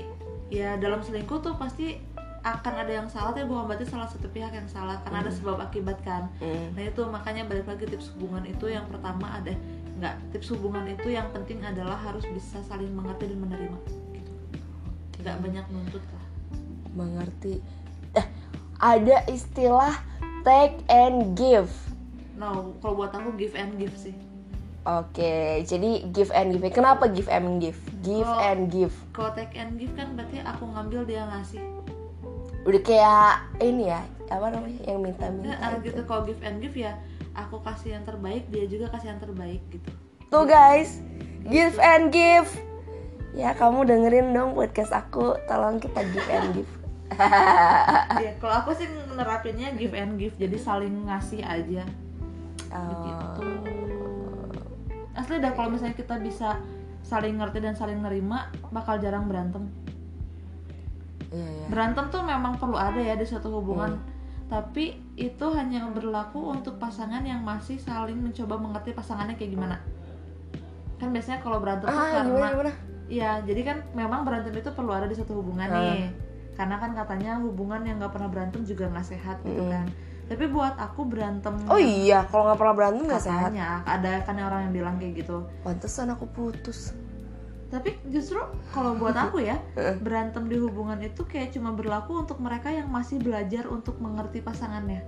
ya dalam selingkuh tuh pasti akan ada yang salah tapi bukan berarti salah satu pihak yang salah karena ada sebab akibat kan Hmm. nah itu makanya balik lagi tips hubungan itu yang pertama ada nggak tips hubungan itu yang penting adalah harus bisa saling mengerti dan menerima gitu nggak banyak nuntut lah mengerti eh ada istilah take and give no kalau buat aku give and give sih Oke, jadi give and give. Kenapa give and give? Give Oh. and give. kalau take and give kan berarti aku ngambil dia ngasih Udah kayak ini ya, apa namanya? Yang minta-minta. Nah, itu. gitu kalau give and give ya aku kasih yang terbaik dia juga kasih yang terbaik gitu Tuh guys, give and give. Ya kamu dengerin dong podcast aku, tolong kita give and give. [laughs] ya kalau aku sih nerapinnya give and give jadi saling ngasih aja Oh, asli dah kalau misalnya kita bisa saling ngerti dan saling nerima bakal jarang berantem iya ya. berantem tuh memang perlu ada ya di suatu hubungan tapi itu hanya berlaku untuk pasangan yang masih saling mencoba mengerti pasangannya kayak gimana kan biasanya kalau berantem tuh Ah, karena gimana gimana? Iya, jadi kan memang berantem itu perlu ada di satu hubungan Ah. nih. Karena kan katanya hubungan yang nggak pernah berantem juga nggak sehat gitu Mm-mm. kan. Tapi buat aku berantem Oh iya, kalau nggak pernah berantem nggak sehat. ada kan orang yang bilang kayak gitu. Pantesan aku putus. Tapi justru kalau buat aku ya, [laughs] berantem di hubungan itu kayak cuma berlaku untuk mereka yang masih belajar untuk mengerti pasangannya.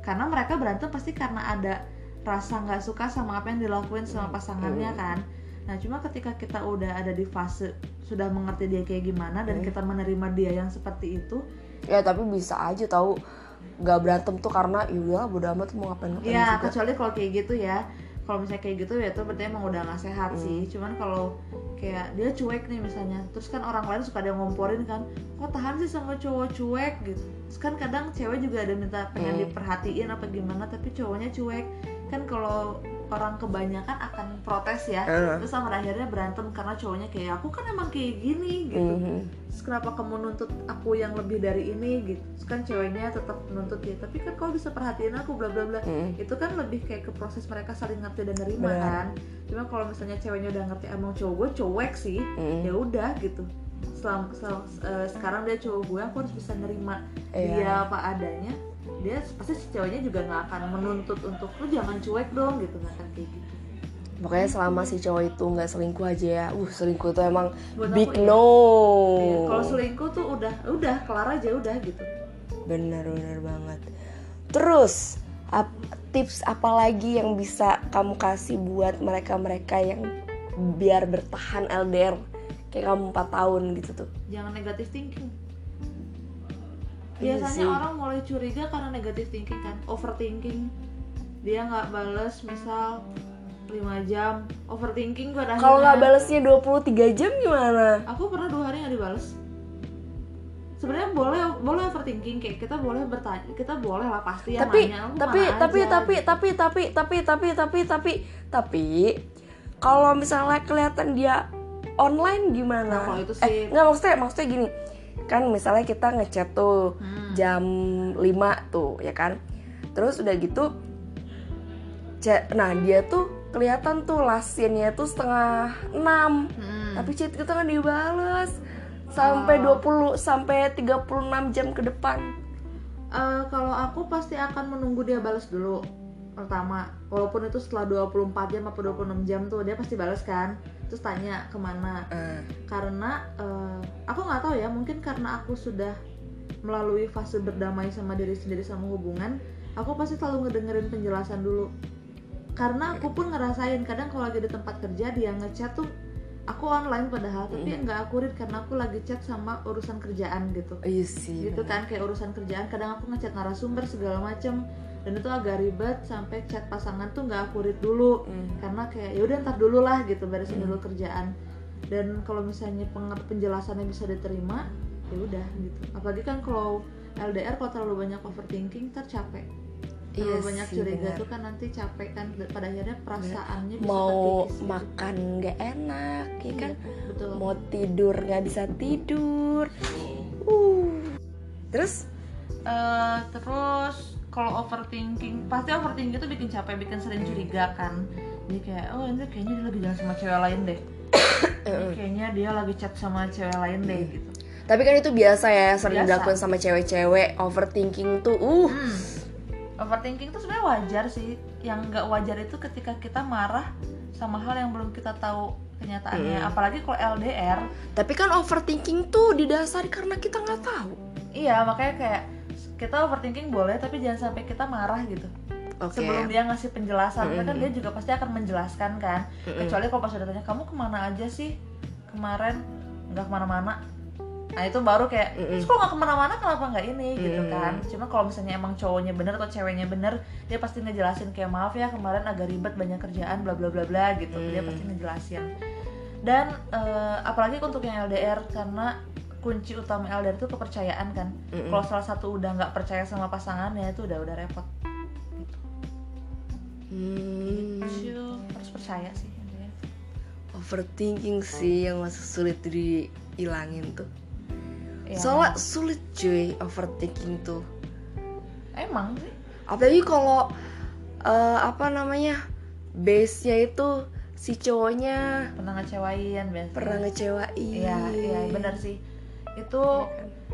Karena mereka berantem pasti karena ada rasa nggak suka sama apa yang dilakuin sama pasangannya kan. Nah cuma ketika kita udah ada di fase sudah mengerti dia kayak gimana dan kita menerima dia yang seperti itu, Ya tapi bisa aja tahu nggak berantem tuh karena ya bodo amat mau ngapain ngapain ya juga. kecuali kalau kayak gitu ya. Kalau misalnya kayak gitu ya itu berarti emang udah nggak sehat sih. Cuman kalau kayak dia cuek nih misalnya, terus kan orang lain suka ada ngomporin kan, kok tahan sih sama cowok cuek gitu. Terus kan kadang cewek juga ada minta pengen Hmm. diperhatiin apa gimana, tapi cowoknya cuek. Kan kalau orang kebanyakan akan protes ya Uh. terus sama akhirnya berantem karena cowoknya kayak aku kan emang kayak gini gitu Mhm. Terus kenapa kamu nuntut aku yang lebih dari ini gitu Terus kan ceweknya tetap nuntut dia tapi kan kau bisa perhatiin aku bla bla bla Mhm. itu kan lebih kayak ke proses mereka saling ngerti dan nerima Benar. kan cuma kalau misalnya ceweknya udah ngerti emang cowok gue cowek sih Mhm. ya udah gitu Selam, selam- eh, sekarang dia cowok gue aku harus bisa nerima Iya. dia apa adanya dia pasti si ceweknya juga nggak akan menuntut untuk lu jangan cuek dong gitu nggak akan kayak gitu Pokoknya selama si cowok itu nggak selingkuh aja ya. Uh, selingkuh itu emang Buat big aku, iya. no. Iya, kalau selingkuh tuh udah udah kelar aja udah gitu Bener bener banget. Terus ap- tips apa lagi yang bisa kamu kasih buat mereka-mereka yang biar bertahan LDR kayak kamu 4 tahun gitu tuh. jangan negatif thinking biasanya sih. orang mulai curiga karena negatif thinking kan overthinking dia nggak bales misal 5 jam overthinking pada Kalau nggak akhirnya- balesnya 23 jam gimana? aku pernah dua hari nggak dibales sebenarnya boleh boleh overthinking kayak kita boleh bertanya kita boleh lah pasti ya tapi nanya, "Lu tapi tapi aja?" tapi tapi tapi tapi tapi tapi tapi tapi kalau misalnya kelihatan dia online gimana? Nah, kalau itu Eh, sih- nggak maksudnya maksudnya gini. Kan misalnya kita ngechat tuh Hmm. jam 5 tuh ya kan. Terus udah gitu chat nah dia tuh kelihatan tuh lasinnya tuh setengah 6 Hmm. tapi chat kita kan dibales sampai Oh. 20 sampai 36 jam ke depan. Eh, kalau aku pasti akan menunggu dia balas dulu pertama walaupun itu setelah 24 jam atau 26 jam tuh dia pasti balas kan terus tanya ke mana. Eh, karena eh, aku nggak tahu ya mungkin karena aku sudah melalui fase berdamai sama diri sendiri sama hubungan aku pasti selalu ngedengerin penjelasan dulu. Karena aku pun ngerasain kadang kalau lagi di tempat kerja dia ngechat tuh aku online padahal tapi nggak aku read karena aku lagi chat sama urusan kerjaan gitu. Iya sih. gitu kan kayak urusan kerjaan kadang aku ngechat narasumber segala macem dan itu agak ribet sampai chat pasangan tuh nggak aku read dulu. Hmm. karena kayak ya udah ntar dulu lah gitu beresin dulu kerjaan. Dan kalau misalnya penjelasannya bisa diterima ya udah gitu. Apalagi kan kalau LDR kalau terlalu banyak overthinking ntar capek. Terlalu Iya banyak curiga benar. tuh kan nanti capek kan pada akhirnya perasaannya bisa mau gitu. makan nggak enak ya kan? Iya, betul. Mau tidur nggak bisa tidur. Uh. Terus? Eh, terus kalau overthinking pasti overthinking itu bikin capek bikin sering curiga kan. Jadi kayak oh ini kayaknya dia lagi jalan sama cewek lain deh. [coughs] Ini kayaknya dia lagi chat sama cewek lain deh gitu. Tapi kan itu biasa ya sering Biasa. dilakukan sama cewek-cewek. Overthinking tuh uh. Hmm. overthinking itu sebenarnya wajar sih. Yang nggak wajar itu ketika kita marah sama hal yang belum kita tahu kenyataannya. Apalagi kalau LDR tapi kan overthinking tuh didasari karena kita nggak tahu. Iya makanya kayak kita overthinking boleh tapi jangan sampai kita marah gitu. Oke. Sebelum dia ngasih penjelasan karena kan dia juga pasti akan menjelaskan kan. Kecuali kalau pas udah tanya kamu ke mana aja sih kemarin? Nggak ke mana-mana. Nah itu baru kayak terus kalau nggak ke mana-mana? Kenapa nggak ini? Gitu kan. Cuma kalau misalnya emang cowoknya bener atau ceweknya bener dia pasti ngejelasin kayak maaf ya kemarin agak ribet banyak kerjaan bla bla bla bla gitu. Dia pasti ngejelasin. Dan eh, apalagi untuk yang LDR karena kunci utama LDR itu kepercayaan kan? Kalau salah satu udah nggak percaya sama pasangannya itu udah udah repot. Hmm, Ciu, harus percaya sih intinya. overthinking sih yang masih sulit dihilangin tuh. Ya, soalnya sulit cuy overthinking tuh. Emang sih. Apalagi kalau eh, apa namanya base nya itu si cowoknya pernah ngecewain biasa pernah ngecewain. Iya iya benar sih itu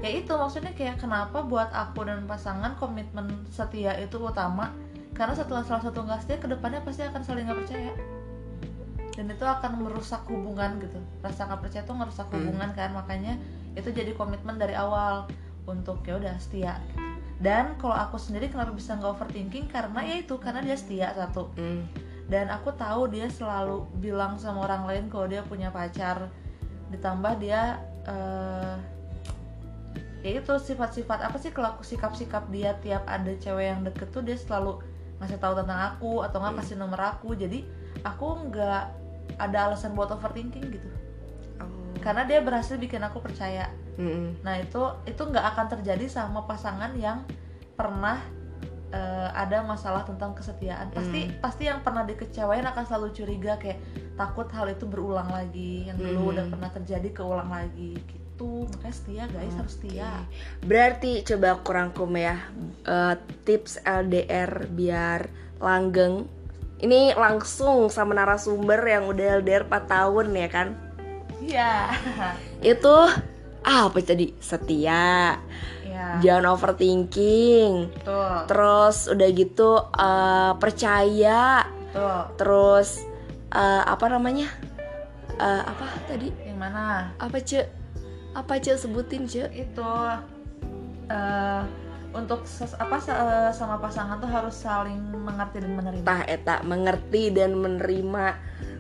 ya itu maksudnya kayak kenapa buat aku dan pasangan komitmen setia itu utama? Karena setelah salah satu nggak setia ke depannya pasti akan saling nggak percaya. Dan itu akan merusak hubungan gitu. Rasa nggak percaya itu ngerusak hubungan kan? Makanya itu jadi komitmen dari awal untuk ya udah setia gitu. dan kalau aku sendiri kenapa bisa nggak overthinking? Karena ya itu karena dia setia satu. Hmm. dan aku tahu dia selalu bilang sama orang lain kalau dia punya pacar. Ditambah dia eh ya itu sifat-sifat apa sih kelaku sikap-sikap dia tiap ada cewek yang deket tuh dia selalu ngasih tahu tentang aku atau nggak kasih nomor aku jadi aku nggak ada alasan buat overthinking gitu Oh. karena dia berhasil bikin aku percaya Mm-mm. Nah itu itu nggak akan terjadi sama pasangan yang pernah eh, ada masalah tentang kesetiaan pasti Hmm. pasti yang pernah dikecewain akan selalu curiga kayak takut hal itu berulang lagi yang dulu Hmm. udah pernah terjadi keulang lagi gitu makanya setia guys harus setia Berarti coba aku rangkum ya eh, tips LDR biar langgeng. Ini langsung sama narasumber yang udah LDR 4 tahun ya kan. iya Itu apa tadi? Setia. ya Jangan overthinking. tuh Terus udah gitu eh, percaya. tuh Terus eh, apa namanya? Eh, apa tadi? yang mana Apa cek? Apa cek sebutin cek? itu eh untuk ses- apa eh, sama pasangan tuh harus saling mengerti dan menerima Tah eta mengerti dan menerima.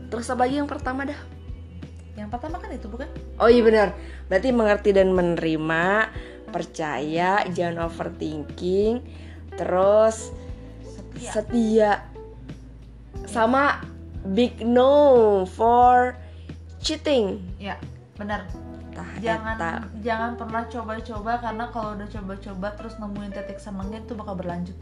Terus apa lagi yang pertama dah? yang pertama kan itu bukan Oh iya benar. Berarti mengerti dan menerima, percaya, jangan overthinking, terus setia setia. Sama big no for cheating. ya benar Tah jangan eta. jangan pernah coba-coba karena kalau udah coba-coba terus nemuin titik senengnya itu bakal berlanjut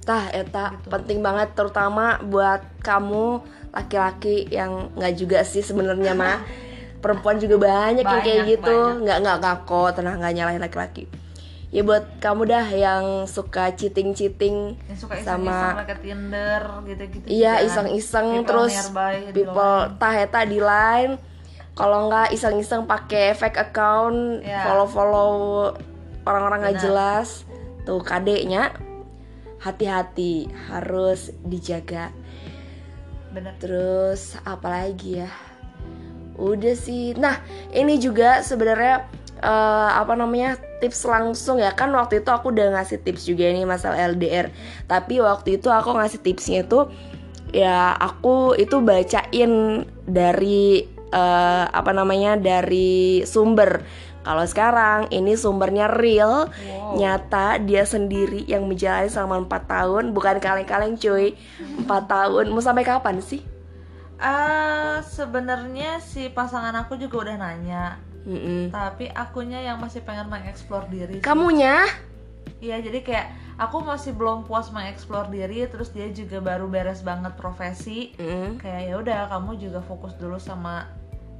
Tah eta Gitu. penting banget terutama buat kamu laki-laki yang nggak juga sih sebenarnya mah [laughs] perempuan juga banyak, yang kayak Banyak, gitu banyak. nggak nggak kok tenang nggak nyalahin laki-laki ya buat kamu dah yang suka cheating cheating yang suka Sama- iseng-iseng pakai Tinder gitu-gitu iya juga. iseng-iseng terus people tah eta di line kalau nggak iseng-iseng pakai fake account Iya. follow-follow orang-orang nggak jelas tuh kadeknya hati-hati harus dijaga bener Terus apa lagi ya? Udah sih. Nah, ini juga sebenarnya eh, apa namanya? tips langsung ya kan waktu itu aku udah ngasih tips juga nih masalah LDR. Tapi waktu itu aku ngasih tipsnya itu ya aku itu bacain dari eh, apa namanya? dari sumber. Kalau sekarang ini sumbernya real, Wow. nyata dia sendiri yang menjalani selama 4 tahun, bukan kaleng-kaleng cuy. 4 tahun. Mau sampai kapan sih? Ah, sebenarnya si pasangan aku juga udah nanya Mm-mm. tapi akunya yang masih pengen mengeksplor diri. Kamunya? Iya jadi kayak aku masih belum puas mengeksplor diri terus dia juga baru beres banget profesi Mm. kayak ya udah kamu juga fokus dulu sama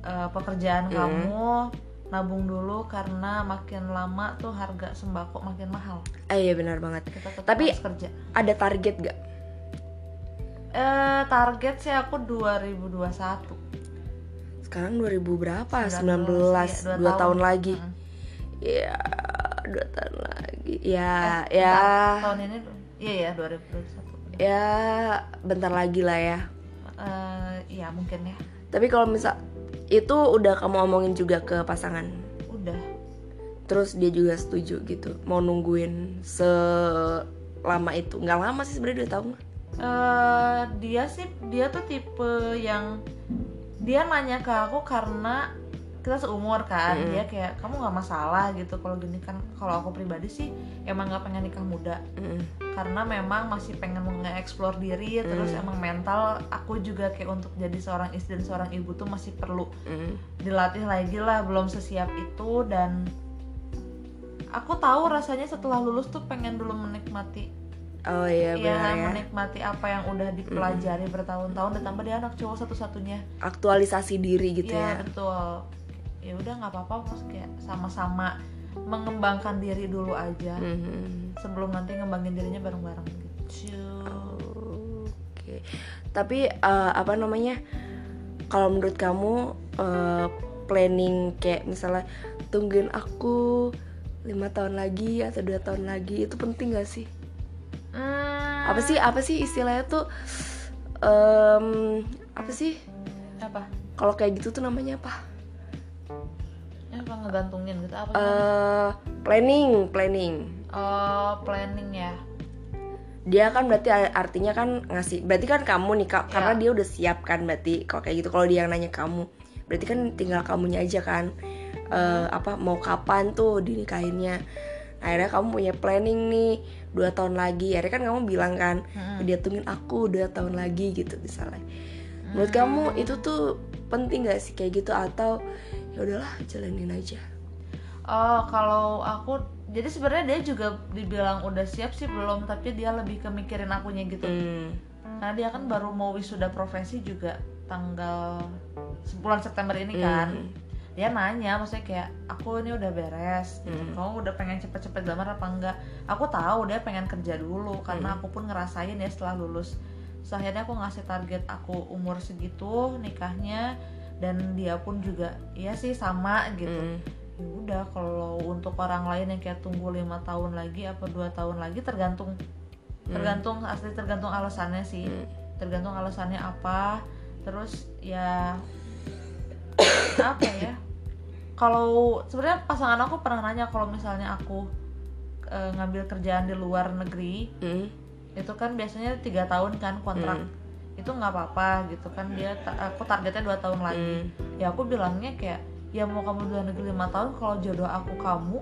uh, pekerjaan kamu nabung dulu karena makin lama tuh harga sembako makin mahal Ah iya benar banget. kita tetap Tapi- harus kerja Ada target gak? eh target sih aku 2021 Sekarang 2000 berapa? 19, 19, iya, dua tahun, lagi. Mm. Ya, dua tahun lagi. Ya, Eh, ya, bentar, tahun ini iya ya 2021 ya, bentar lagi lah ya. Eh, iya mungkin ya Tapi kalau misal itu udah kamu omongin juga ke pasangan, udah terus dia juga setuju gitu, mau nungguin selama itu? Nggak lama sih sebenarnya dua tahun. eh dia sih dia tuh tipe yang dia nanya ke aku karena kita seumur kan Mm-mm. dia kayak kamu nggak masalah gitu kalau gini kan kalau aku pribadi sih emang nggak pengen nikah muda Mm. karena memang masih pengen mengeksplor diri terus Mm. emang mental aku juga kayak untuk jadi seorang istri dan seorang ibu tuh masih perlu Mm. dilatih lagi lah belum sesiap itu dan aku tahu rasanya setelah lulus tuh pengen dulu menikmati Oh iya ya benar ya. menikmati apa yang udah dipelajari bertahun-tahun ditambah dia anak cowok satu-satunya Aktualisasi diri gitu Iya ya. betul ya udah nggak apa-apa mas kayak sama-sama mengembangkan diri dulu aja Mhm. sebelum nanti ngembangin dirinya bareng-bareng gitu Oke. Tapi eh, apa namanya? Kalau menurut kamu eh, planning kayak misalnya tungguin aku lima tahun lagi atau dua tahun lagi itu penting gak sih? Hmm, Apa sih apa sih istilahnya tuh em, apa sih? apa Kalau kayak gitu tuh namanya apa? Apa ngegantungin gitu apa Eh planning, planning. oh planning ya Dia kan berarti artinya kan ngasih. Berarti kan kamu nih Kak, karena Ya. dia udah siap kan berarti kalau kayak gitu. Kalau dia yang nanya kamu, berarti kan tinggal kamunya aja kan. eh, apa mau kapan tuh dinikahinnya. Akhirnya kamu punya planning nih dua tahun lagi. Akhirnya kan kamu bilang kan, Mm-mm. dia tungguin aku dua tahun lagi gitu misalnya. Menurut kamu itu tuh penting gak sih kayak gitu atau ya udahlah jalanin aja. Oh, kalau aku jadi sebenarnya dia juga dibilang udah siap sih belum tapi dia lebih kemikirin akunya gitu Hmm. karena dia kan baru mau wisuda profesi juga tanggal bulan September ini kan Hmm. dia nanya maksudnya kayak aku ini udah beres gitu. Hmm. kamu udah pengen cepet-cepet lamar apa enggak aku tahu dia pengen kerja dulu karena Hmm. aku pun ngerasain ya setelah lulus Terus akhirnya aku ngasih target aku umur segitu nikahnya dan dia pun juga iya sih sama gitu Hmm. ya udah kalau untuk orang lain yang kayak tunggu lima tahun lagi apa dua tahun lagi tergantung tergantung asli tergantung alasannya sih Hmm. tergantung alasannya apa terus ya apa ya kalau sebenarnya pasangan aku pernah nanya kalau misalnya aku eh, ngambil kerjaan di luar negeri Hmm. itu kan biasanya tiga tahun kan kontrak Hmm. Itu nggak apa-apa gitu kan dia ta- aku targetnya dua tahun lagi Hmm. ya aku bilangnya kayak ya mau kamu di luar negeri lima tahun kalau jodoh aku kamu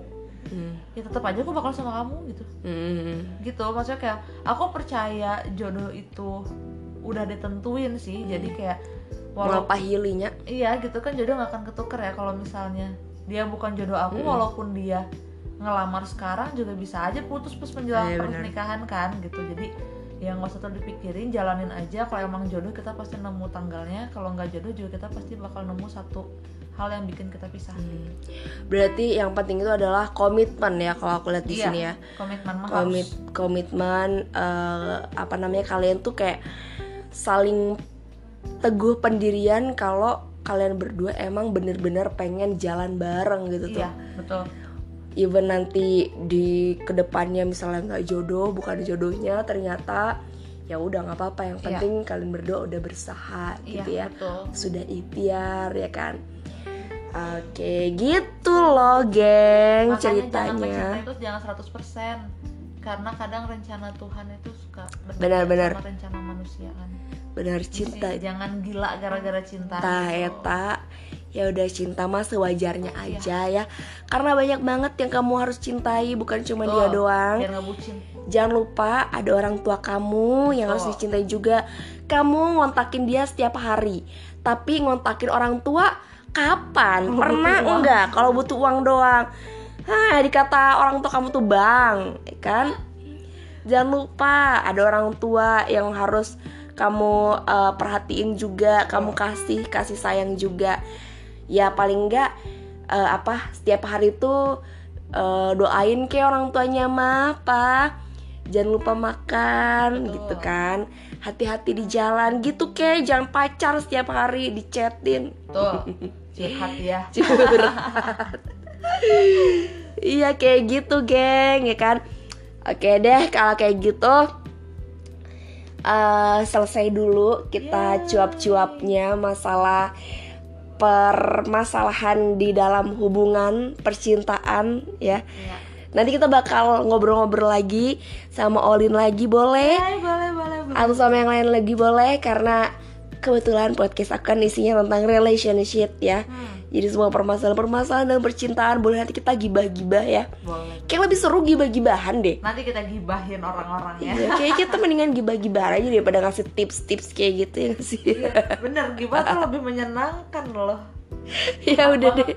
Hmm. ya tetap aja aku bakal sama kamu gitu Hmm. gitu maksudnya kayak aku percaya jodoh itu udah ditentuin sih jadi kayak walau Melapahilinya. iya gitu kan jodoh nggak akan ketuker ya kalau misalnya dia bukan jodoh aku Mm-mm. walaupun dia ngelamar sekarang juga bisa aja putus pas menjelang Iya, benar. pernikahan kan gitu jadi ya nggak usah terlalu dipikirin jalanin aja kalau emang jodoh kita pasti nemu tanggalnya kalau nggak jodoh juga kita pasti bakal nemu satu hal yang bikin kita pisah Hmm. Berarti yang penting itu adalah komitmen ya kalau aku lihat di Iya, sini ya. komitmen mah Komit harus komitmen eh, apa namanya kalian tuh kayak saling teguh pendirian kalau kalian berdua emang bener-bener pengen jalan bareng gitu tuh. iya betul Even nanti di ke depannya misalnya nggak jodoh, bukan jodohnya ternyata ya udah nggak apa-apa. Yang Iya. penting kalian berdua udah berusaha gitu iya ya. betul Sudah ikhtiar ya kan. Oke, gitu loh, geng, Makanya jangan ceritanya. mencintai itu jangan 100% karena kadang rencana Tuhan itu suka Benar-benar. rencana manusia kan. Benar Jadi cinta jangan gila gara-gara cinta. Tah gitu. eta ya udah cinta mah sewajarnya Iya. aja ya. Karena banyak banget yang kamu harus cintai bukan cuma Betul. dia doang jangan lupa ada orang tua kamu yang harus dicintai juga. Kamu ngontakin dia setiap hari. Tapi ngontakin orang tua kapan? Kalau pernah enggak? Kalau butuh uang doang. Hah, dikata orang tua kamu tuh bang ya kan? Jangan lupa ada orang tua yang harus kamu eh, perhatiin juga kamu kasih kasih sayang juga ya paling enggak eh, apa setiap hari tuh eh, doain ke orang tuanya mah pak jangan lupa makan Betul. gitu kan hati-hati di jalan gitu ke jangan pacar setiap hari dicetin Tuh. Curhat ya. [laughs] curhat iya kayak gitu geng ya kan oke deh kalau kayak gitu eh selesai dulu kita Yeay. cuap-cuapnya masalah permasalahan di dalam hubungan percintaan ya. Iya. nanti kita bakal ngobrol-ngobrol lagi sama Olin lagi boleh? Boleh, boleh, boleh. atau sama yang lain lagi boleh? Karena kebetulan podcast akan isinya tentang relationship ya. Hmm, jadi semua permasalahan-permasalahan dalam percintaan boleh nanti kita gibah-gibah ya. Boleh. kayak lebih seru gibah-gibahan deh. Nanti kita gibahin orang-orang ya. Iya, kayak kita mendingan gibah-gibahan aja daripada ngasih tips-tips kayak gitu ya sih? Bener, gibah tuh lebih menyenangkan loh. [laughs] ya udah deh.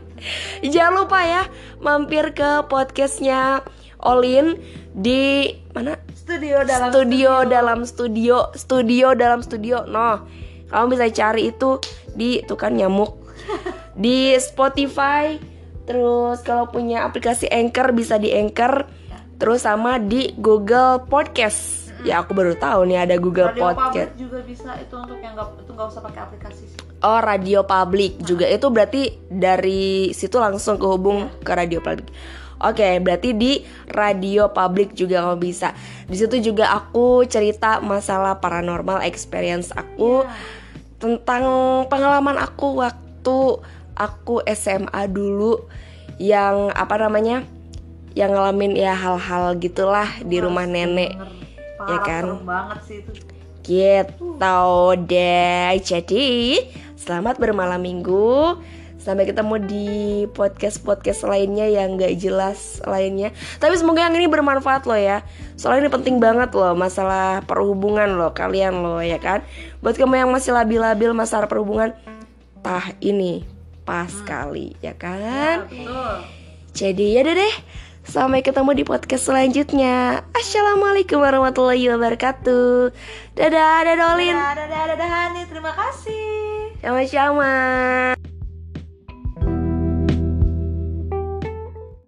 Jangan lupa ya mampir ke podcastnya Olin di mana? Studio dalam studio dalam studio. Studio dalam studio. No kamu bisa cari itu di tuh kan nyamuk [laughs] di Spotify terus kalau punya aplikasi Anchor bisa di Anchor terus sama di Google Podcast ya aku baru tahu nih ada Google Radio Podcast Public juga bisa itu untuk yang nggak itu nggak usah pakai aplikasi sih. oh radio public juga itu berarti dari situ langsung kehubung Iya. ke radio public Oke, berarti di radio public juga kamu bisa. Di situ juga aku cerita masalah paranormal experience aku Iya. tentang pengalaman aku waktu aku SMA dulu yang apa namanya? yang ngalamin ya hal-hal gitulah di rumah nenek ya Parah, kan? serem banget sih itu. gitu deh. Jadi, selamat bermalam minggu. Sampai ketemu di podcast-podcast lainnya yang gak jelas lainnya. Tapi semoga yang ini bermanfaat loh ya. Soalnya ini penting banget loh masalah perhubungan loh kalian loh ya kan. Buat kamu yang masih labil-labil masalah perhubungan, tah ini pas sekali ya Ya, kan. betul. Jadi ya deh deh. Sampai ketemu di podcast selanjutnya. Assalamualaikum warahmatullahi wabarakatuh. Dadah, dadah Olin. Dadah, dadah, dadah, Hani. Terima kasih. Sama-sama.